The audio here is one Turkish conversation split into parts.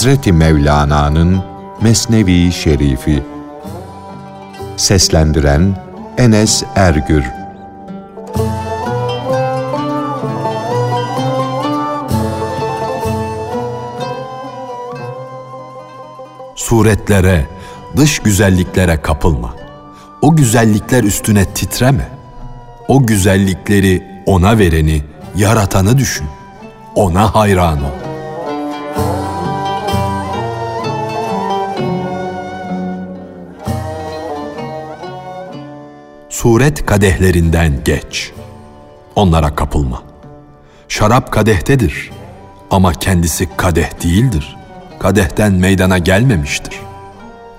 Hazreti Mevlana'nın Mesnevi Şerifi Seslendiren Enes Ergür Suretlere, dış güzelliklere kapılma. O güzellikler üstüne titreme. O güzellikleri ona vereni, yaratanı düşün. Ona hayran ol. Suret kadehlerinden geç. Onlara kapılma. Şarap kadehtedir ama kendisi kadeh değildir. Kadehten meydana gelmemiştir.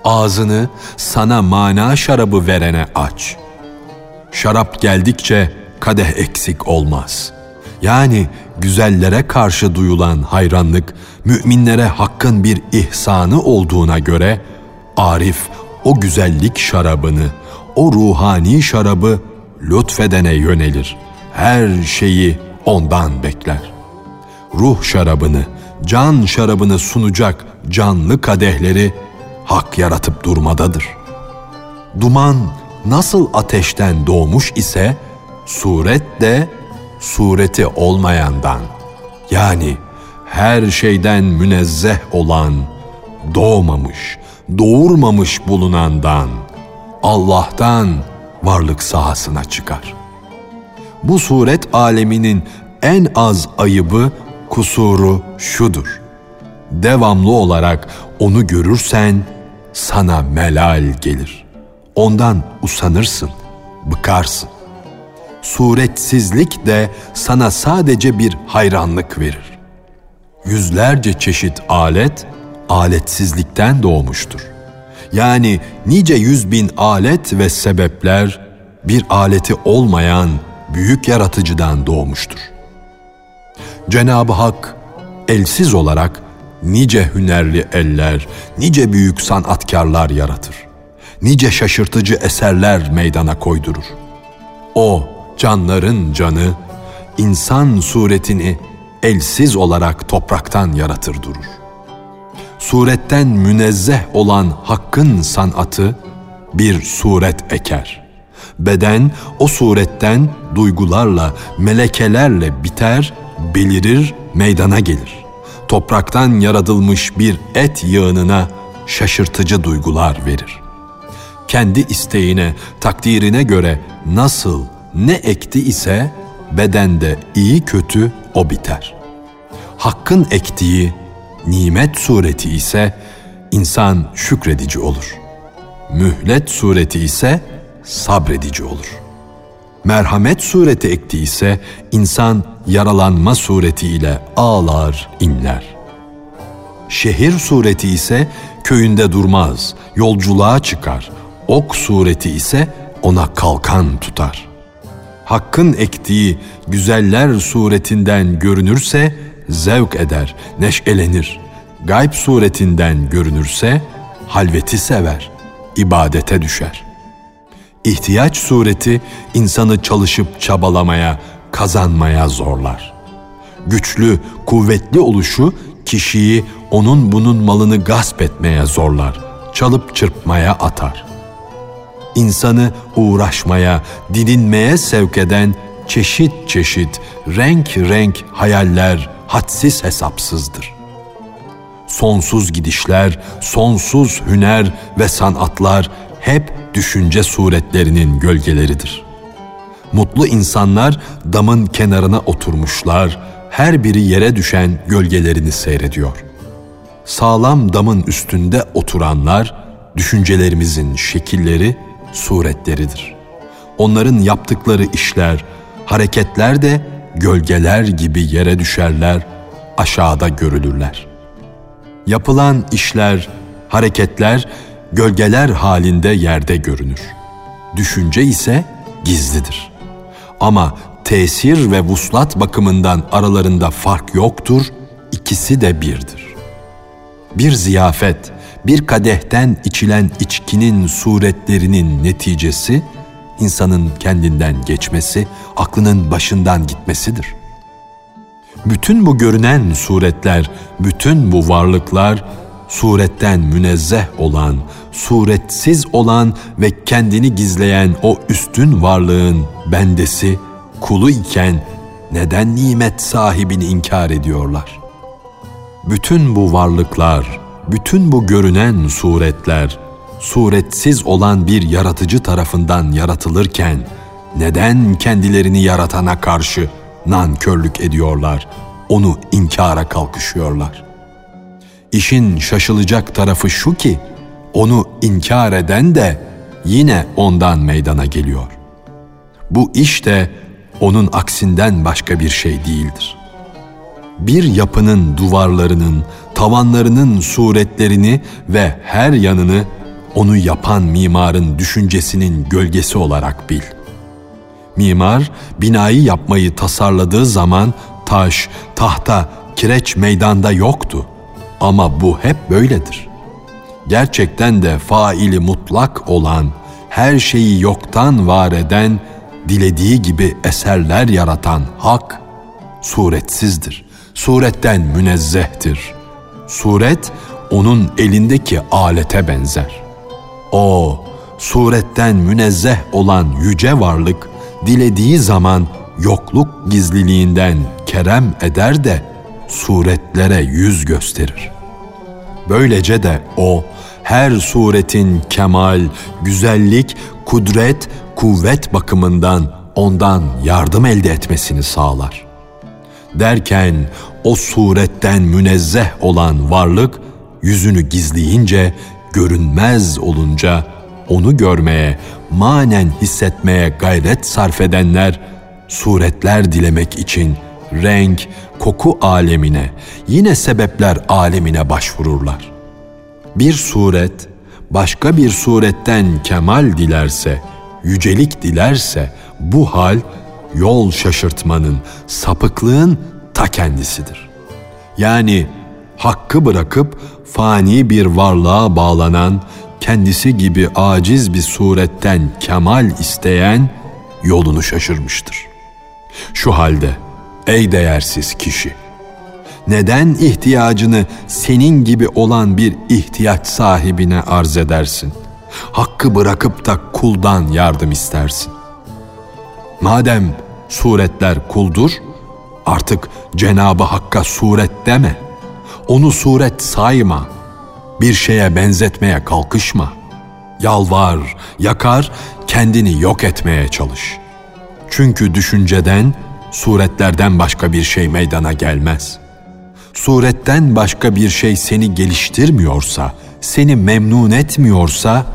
Ağzını sana mana şarabı verene aç. Şarap geldikçe kadeh eksik olmaz. Yani güzellere karşı duyulan hayranlık müminlere hakkın bir ihsanı olduğuna göre Arif o güzellik şarabını o ruhani şarabı lütfedene yönelir. Her şeyi ondan bekler. Ruh şarabını, can şarabını sunacak canlı kadehleri hak yaratıp durmadadır. Duman nasıl ateşten doğmuş ise suret de sureti olmayandan yani her şeyden münezzeh olan, doğmamış, doğurmamış bulunandan.'' Allah'tan varlık sahasına çıkar. Bu suret aleminin en az ayıbı, kusuru şudur. Devamlı olarak onu görürsen sana melal gelir. Ondan usanırsın, bıkarsın. Suretsizlik de sana sadece bir hayranlık verir. Yüzlerce çeşit alet, aletsizlikten doğmuştur. Yani nice yüz bin alet ve sebepler bir aleti olmayan büyük yaratıcıdan doğmuştur. Cenab-ı Hak elsiz olarak nice hünerli eller, nice büyük sanatkarlar yaratır. Nice şaşırtıcı eserler meydana koydurur. O canların canı, insan suretini elsiz olarak topraktan yaratır durur suretten münezzeh olan hakkın sanatı bir suret eker. Beden o suretten duygularla, melekelerle biter, belirir, meydana gelir. Topraktan yaratılmış bir et yığınına şaşırtıcı duygular verir. Kendi isteğine, takdirine göre nasıl, ne ekti ise bedende iyi kötü o biter. Hakkın ektiği Nimet sureti ise insan şükredici olur. Mühlet sureti ise sabredici olur. Merhamet sureti ekti ise insan yaralanma suretiyle ağlar, inler. Şehir sureti ise köyünde durmaz, yolculuğa çıkar. Ok sureti ise ona kalkan tutar. Hakkın ektiği güzeller suretinden görünürse zevk eder, neşelenir. Gayb suretinden görünürse halveti sever, ibadete düşer. İhtiyaç sureti insanı çalışıp çabalamaya, kazanmaya zorlar. Güçlü, kuvvetli oluşu kişiyi onun bunun malını gasp etmeye zorlar, çalıp çırpmaya atar. İnsanı uğraşmaya, didinmeye sevk eden çeşit çeşit, renk renk hayaller, hadsiz hesapsızdır. Sonsuz gidişler, sonsuz hüner ve sanatlar hep düşünce suretlerinin gölgeleridir. Mutlu insanlar damın kenarına oturmuşlar, her biri yere düşen gölgelerini seyrediyor. Sağlam damın üstünde oturanlar düşüncelerimizin şekilleri, suretleridir. Onların yaptıkları işler, hareketler de gölgeler gibi yere düşerler, aşağıda görülürler. Yapılan işler, hareketler gölgeler halinde yerde görünür. Düşünce ise gizlidir. Ama tesir ve vuslat bakımından aralarında fark yoktur, ikisi de birdir. Bir ziyafet, bir kadehten içilen içkinin suretlerinin neticesi insanın kendinden geçmesi, aklının başından gitmesidir. Bütün bu görünen suretler, bütün bu varlıklar suretten münezzeh olan, suretsiz olan ve kendini gizleyen o üstün varlığın bendesi, kulu iken neden nimet sahibini inkar ediyorlar? Bütün bu varlıklar, bütün bu görünen suretler, suretsiz olan bir yaratıcı tarafından yaratılırken neden kendilerini yaratana karşı nankörlük ediyorlar, onu inkara kalkışıyorlar? İşin şaşılacak tarafı şu ki, onu inkar eden de yine ondan meydana geliyor. Bu iş de onun aksinden başka bir şey değildir. Bir yapının duvarlarının, tavanlarının suretlerini ve her yanını onu yapan mimarın düşüncesinin gölgesi olarak bil. Mimar binayı yapmayı tasarladığı zaman taş, tahta, kireç meydanda yoktu. Ama bu hep böyledir. Gerçekten de faili mutlak olan, her şeyi yoktan var eden, dilediği gibi eserler yaratan hak suretsizdir. Suretten münezzehtir. Suret onun elindeki alete benzer. O suretten münezzeh olan yüce varlık dilediği zaman yokluk gizliliğinden kerem eder de suretlere yüz gösterir. Böylece de o her suretin kemal, güzellik, kudret, kuvvet bakımından ondan yardım elde etmesini sağlar. Derken o suretten münezzeh olan varlık yüzünü gizleyince, görünmez olunca onu görmeye, manen hissetmeye gayret sarf edenler suretler dilemek için renk, koku alemine, yine sebepler alemine başvururlar. Bir suret başka bir suretten kemal dilerse, yücelik dilerse bu hal yol şaşırtmanın, sapıklığın ta kendisidir. Yani hakkı bırakıp fani bir varlığa bağlanan, kendisi gibi aciz bir suretten kemal isteyen yolunu şaşırmıştır. Şu halde ey değersiz kişi, neden ihtiyacını senin gibi olan bir ihtiyaç sahibine arz edersin? Hakkı bırakıp da kuldan yardım istersin. Madem suretler kuldur, artık Cenabı Hakk'a suret deme. Onu suret sayma. Bir şeye benzetmeye kalkışma. Yalvar, yakar, kendini yok etmeye çalış. Çünkü düşünceden, suretlerden başka bir şey meydana gelmez. Suretten başka bir şey seni geliştirmiyorsa, seni memnun etmiyorsa,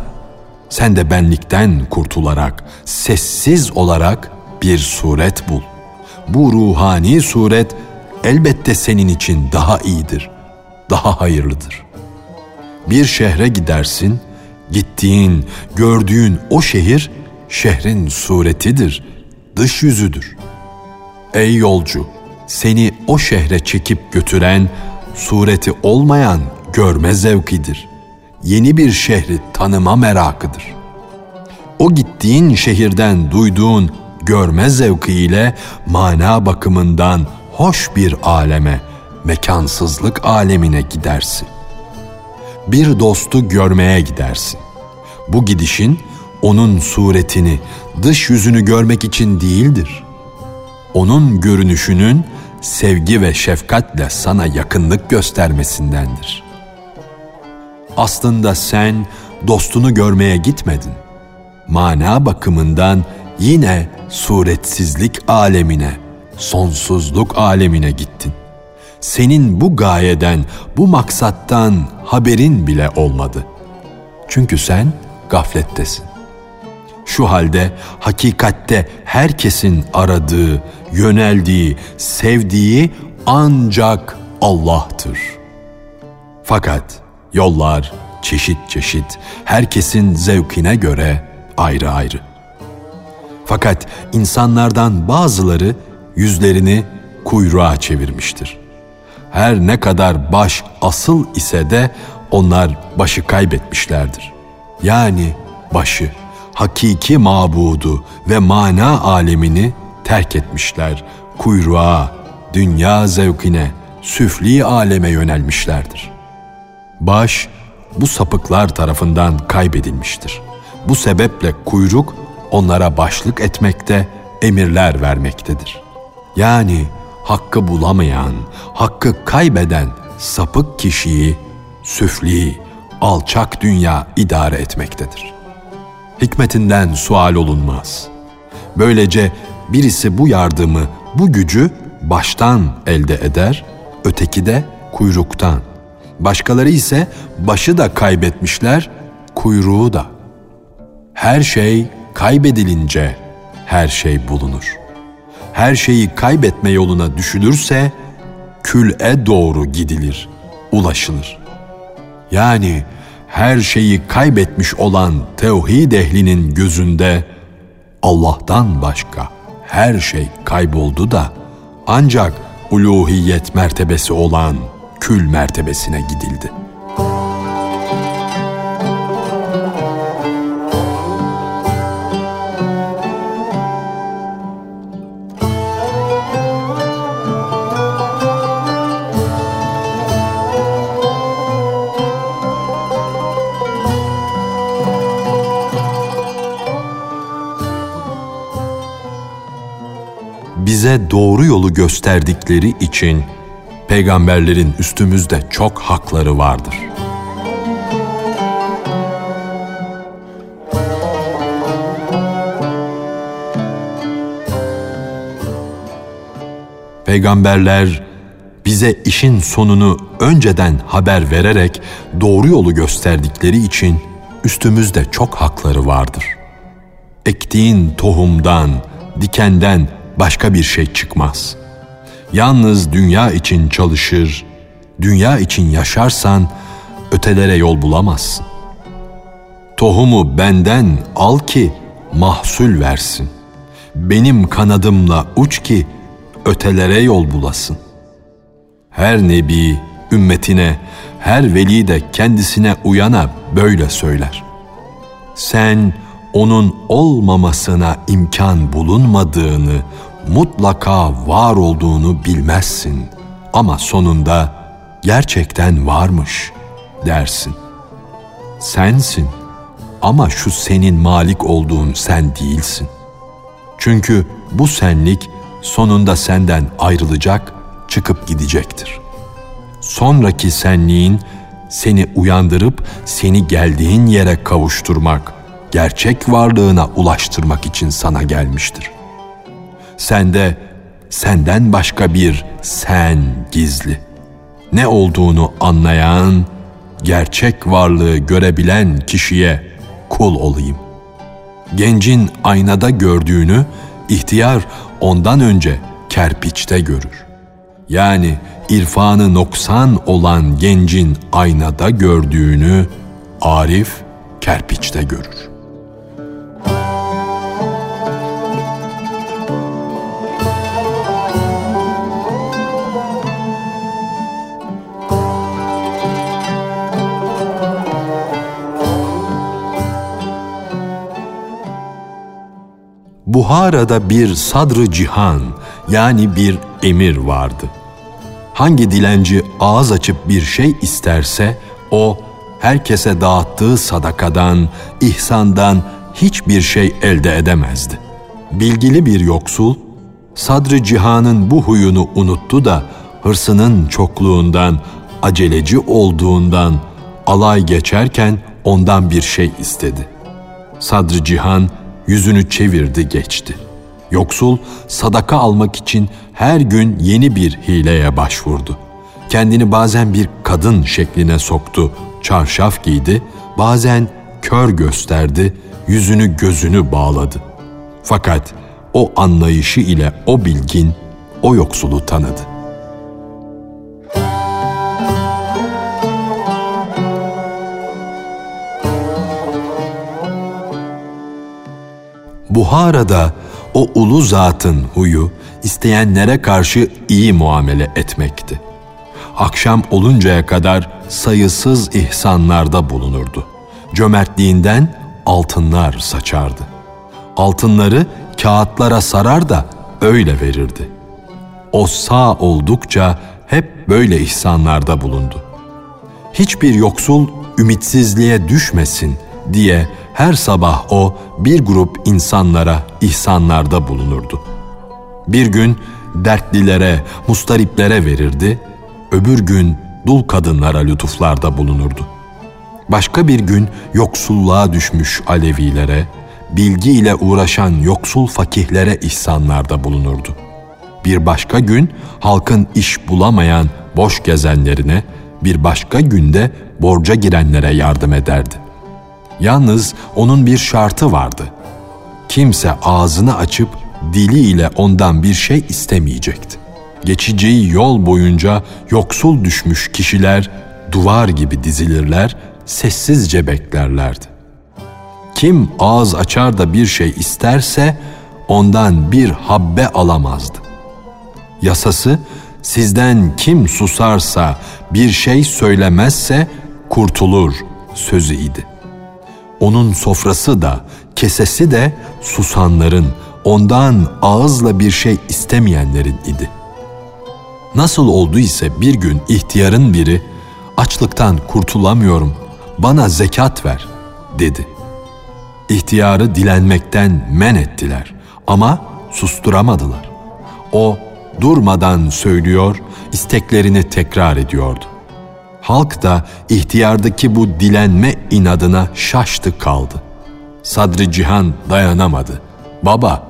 sen de benlikten kurtularak, sessiz olarak bir suret bul. Bu ruhani suret elbette senin için daha iyidir, daha hayırlıdır. Bir şehre gidersin, gittiğin, gördüğün o şehir şehrin suretidir, dış yüzüdür. Ey yolcu, seni o şehre çekip götüren sureti olmayan görme zevkidir. Yeni bir şehri tanıma merakıdır. O gittiğin şehirden duyduğun görme zevkiyle mana bakımından hoş bir aleme, mekansızlık alemine gidersin. Bir dostu görmeye gidersin. Bu gidişin onun suretini, dış yüzünü görmek için değildir. Onun görünüşünün sevgi ve şefkatle sana yakınlık göstermesindendir. Aslında sen dostunu görmeye gitmedin. Mana bakımından yine suretsizlik alemine, sonsuzluk alemine gittin. Senin bu gayeden, bu maksattan haberin bile olmadı. Çünkü sen gaflettesin. Şu halde hakikatte herkesin aradığı, yöneldiği, sevdiği ancak Allah'tır. Fakat yollar çeşit çeşit, herkesin zevkine göre ayrı ayrı. Fakat insanlardan bazıları yüzlerini kuyruğa çevirmiştir. Her ne kadar baş asıl ise de onlar başı kaybetmişlerdir. Yani başı, hakiki mabudu ve mana alemini terk etmişler, kuyruğa, dünya zevkine, süfli aleme yönelmişlerdir. Baş, bu sapıklar tarafından kaybedilmiştir. Bu sebeple kuyruk onlara başlık etmekte, emirler vermektedir. Yani hakkı bulamayan, hakkı kaybeden sapık kişiyi süfli, alçak dünya idare etmektedir. Hikmetinden sual olunmaz. Böylece birisi bu yardımı, bu gücü baştan elde eder, öteki de kuyruktan. Başkaları ise başı da kaybetmişler, kuyruğu da. Her şey kaybedilince her şey bulunur. Her şeyi kaybetme yoluna düşülürse kül'e doğru gidilir, ulaşılır. Yani her şeyi kaybetmiş olan tevhid ehlinin gözünde Allah'tan başka her şey kayboldu da ancak uluhiyet mertebesi olan kül mertebesine gidildi.'' Bize doğru yolu gösterdikleri için peygamberlerin üstümüzde çok hakları vardır. Peygamberler bize işin sonunu önceden haber vererek doğru yolu gösterdikleri için üstümüzde çok hakları vardır. Ektiğin tohumdan, dikenden başka bir şey çıkmaz. Yalnız dünya için çalışır, dünya için yaşarsan ötelere yol bulamazsın. Tohumu benden al ki mahsul versin. Benim kanadımla uç ki ötelere yol bulasın. Her nebi ümmetine, her veli de kendisine uyana böyle söyler. Sen onun olmamasına imkan bulunmadığını, mutlaka var olduğunu bilmezsin ama sonunda gerçekten varmış dersin. Sensin ama şu senin malik olduğun sen değilsin. Çünkü bu senlik sonunda senden ayrılacak, çıkıp gidecektir. Sonraki senliğin seni uyandırıp seni geldiğin yere kavuşturmak, gerçek varlığına ulaştırmak için sana gelmiştir. Sende senden başka bir sen gizli. Ne olduğunu anlayan, gerçek varlığı görebilen kişiye kul olayım. Gencin aynada gördüğünü ihtiyar ondan önce kerpiçte görür. Yani irfanı noksan olan gencin aynada gördüğünü Arif kerpiçte görür. Buhara'da bir sadrı cihan yani bir emir vardı. Hangi dilenci ağız açıp bir şey isterse o herkese dağıttığı sadakadan, ihsandan hiçbir şey elde edemezdi. Bilgili bir yoksul, sadrı cihanın bu huyunu unuttu da hırsının çokluğundan, aceleci olduğundan alay geçerken ondan bir şey istedi. Sadrı cihan yüzünü çevirdi geçti. Yoksul sadaka almak için her gün yeni bir hileye başvurdu. Kendini bazen bir kadın şekline soktu, çarşaf giydi, bazen kör gösterdi, yüzünü gözünü bağladı. Fakat o anlayışı ile o bilgin o yoksulu tanıdı.'' Buhara'da o ulu zatın huyu isteyenlere karşı iyi muamele etmekti. Akşam oluncaya kadar sayısız ihsanlarda bulunurdu. Cömertliğinden altınlar saçardı. Altınları kağıtlara sarar da öyle verirdi. O sağ oldukça hep böyle ihsanlarda bulundu. Hiçbir yoksul ümitsizliğe düşmesin diye her sabah o bir grup insanlara ihsanlarda bulunurdu. Bir gün dertlilere, mustariplere verirdi, öbür gün dul kadınlara lütuflarda bulunurdu. Başka bir gün yoksulluğa düşmüş Alevilere, bilgi ile uğraşan yoksul fakihlere ihsanlarda bulunurdu. Bir başka gün halkın iş bulamayan boş gezenlerine, bir başka günde borca girenlere yardım ederdi. Yalnız onun bir şartı vardı. Kimse ağzını açıp diliyle ondan bir şey istemeyecekti. Geçeceği yol boyunca yoksul düşmüş kişiler duvar gibi dizilirler, sessizce beklerlerdi. Kim ağız açar da bir şey isterse ondan bir habbe alamazdı. Yasası sizden kim susarsa bir şey söylemezse kurtulur sözü idi. Onun sofrası da kesesi de susanların, ondan ağızla bir şey istemeyenlerin idi. Nasıl oldu ise bir gün ihtiyarın biri açlıktan kurtulamıyorum bana zekat ver dedi. İhtiyarı dilenmekten men ettiler ama susturamadılar. O durmadan söylüyor, isteklerini tekrar ediyordu. Halk da ihtiyardaki bu dilenme inadına şaştı kaldı. Sadri Cihan dayanamadı. Baba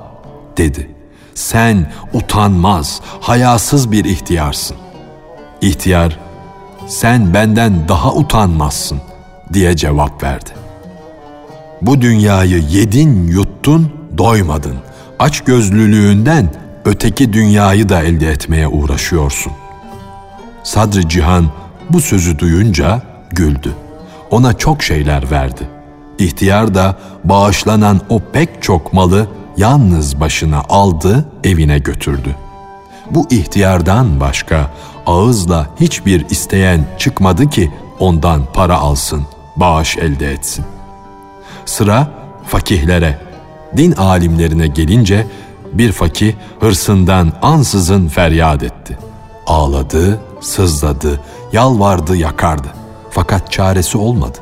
dedi. Sen utanmaz, hayasız bir ihtiyarsın. İhtiyar, sen benden daha utanmazsın diye cevap verdi. Bu dünyayı yedin yuttun doymadın. Aç gözlülüğünden öteki dünyayı da elde etmeye uğraşıyorsun. Sadri Cihan bu sözü duyunca güldü. Ona çok şeyler verdi. İhtiyar da bağışlanan o pek çok malı yalnız başına aldı, evine götürdü. Bu ihtiyardan başka ağızla hiçbir isteyen çıkmadı ki ondan para alsın, bağış elde etsin. Sıra fakihlere, din alimlerine gelince bir fakih hırsından ansızın feryat etti. Ağladı, sızladı, yalvardı, yakardı. Fakat çaresi olmadı.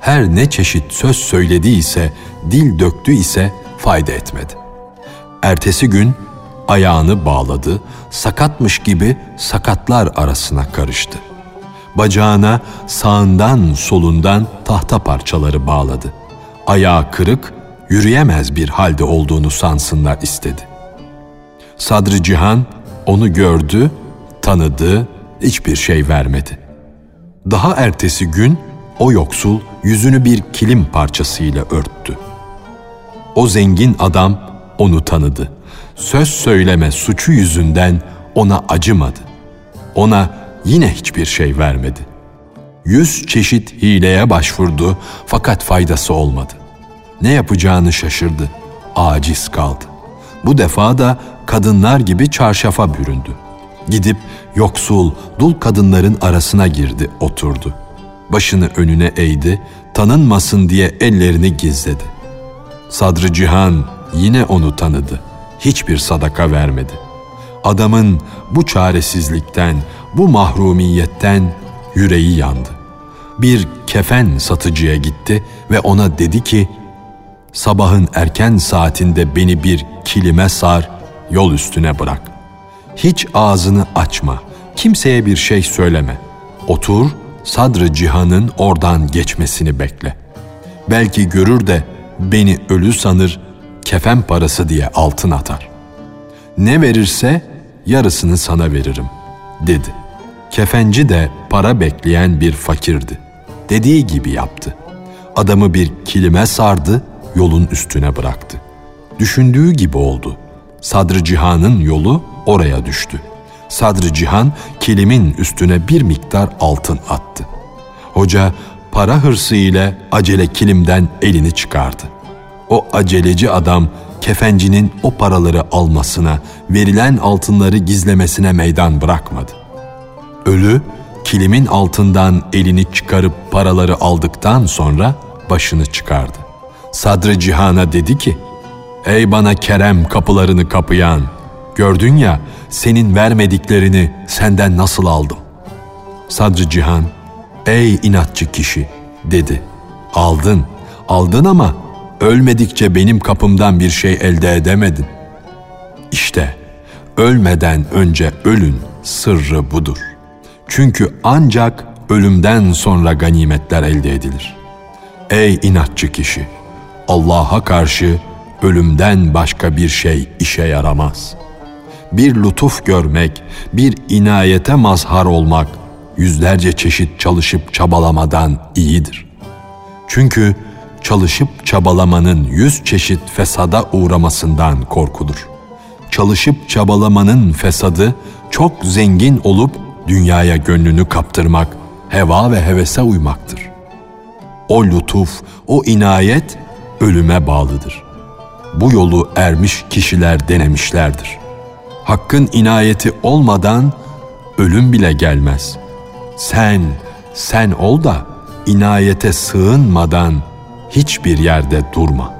Her ne çeşit söz söylediyse, dil döktü ise fayda etmedi. Ertesi gün ayağını bağladı, sakatmış gibi sakatlar arasına karıştı. Bacağına sağından solundan tahta parçaları bağladı. Ayağı kırık, yürüyemez bir halde olduğunu sansınlar istedi. Sadrı Cihan onu gördü, tanıdı, hiçbir şey vermedi. Daha ertesi gün o yoksul yüzünü bir kilim parçasıyla örttü. O zengin adam onu tanıdı. Söz söyleme suçu yüzünden ona acımadı. Ona yine hiçbir şey vermedi. Yüz çeşit hileye başvurdu fakat faydası olmadı. Ne yapacağını şaşırdı. Aciz kaldı. Bu defa da kadınlar gibi çarşafa büründü. Gidip yoksul, dul kadınların arasına girdi, oturdu. Başını önüne eğdi, tanınmasın diye ellerini gizledi. Sadrı Cihan yine onu tanıdı. Hiçbir sadaka vermedi. Adamın bu çaresizlikten, bu mahrumiyetten yüreği yandı. Bir kefen satıcıya gitti ve ona dedi ki, sabahın erken saatinde beni bir kilime sar, yol üstüne bırak. Hiç ağzını açma, kimseye bir şey söyleme. Otur, sadrı cihanın oradan geçmesini bekle. Belki görür de beni ölü sanır, kefen parası diye altın atar. Ne verirse yarısını sana veririm, dedi. Kefenci de para bekleyen bir fakirdi. Dediği gibi yaptı. Adamı bir kilime sardı, yolun üstüne bıraktı. Düşündüğü gibi oldu. Sadrı Cihan'ın yolu oraya düştü. Sadrı Cihan kilimin üstüne bir miktar altın attı. Hoca para hırsı ile acele kilimden elini çıkardı. O aceleci adam kefencinin o paraları almasına, verilen altınları gizlemesine meydan bırakmadı. Ölü kilimin altından elini çıkarıp paraları aldıktan sonra başını çıkardı. Sadrı Cihan'a dedi ki, Ey bana kerem kapılarını kapıyan, Gördün ya senin vermediklerini senden nasıl aldım. Sadrı Cihan, ey inatçı kişi dedi. Aldın, aldın ama ölmedikçe benim kapımdan bir şey elde edemedin. İşte ölmeden önce ölün sırrı budur. Çünkü ancak ölümden sonra ganimetler elde edilir. Ey inatçı kişi! Allah'a karşı ölümden başka bir şey işe yaramaz. Bir lütuf görmek, bir inayete mazhar olmak, yüzlerce çeşit çalışıp çabalamadan iyidir. Çünkü çalışıp çabalamanın yüz çeşit fesada uğramasından korkulur. Çalışıp çabalamanın fesadı çok zengin olup dünyaya gönlünü kaptırmak, heva ve hevese uymaktır. O lütuf, o inayet ölüme bağlıdır. Bu yolu ermiş kişiler denemişlerdir. Hakkın inayeti olmadan ölüm bile gelmez. Sen, sen ol da inayete sığınmadan hiçbir yerde durma.''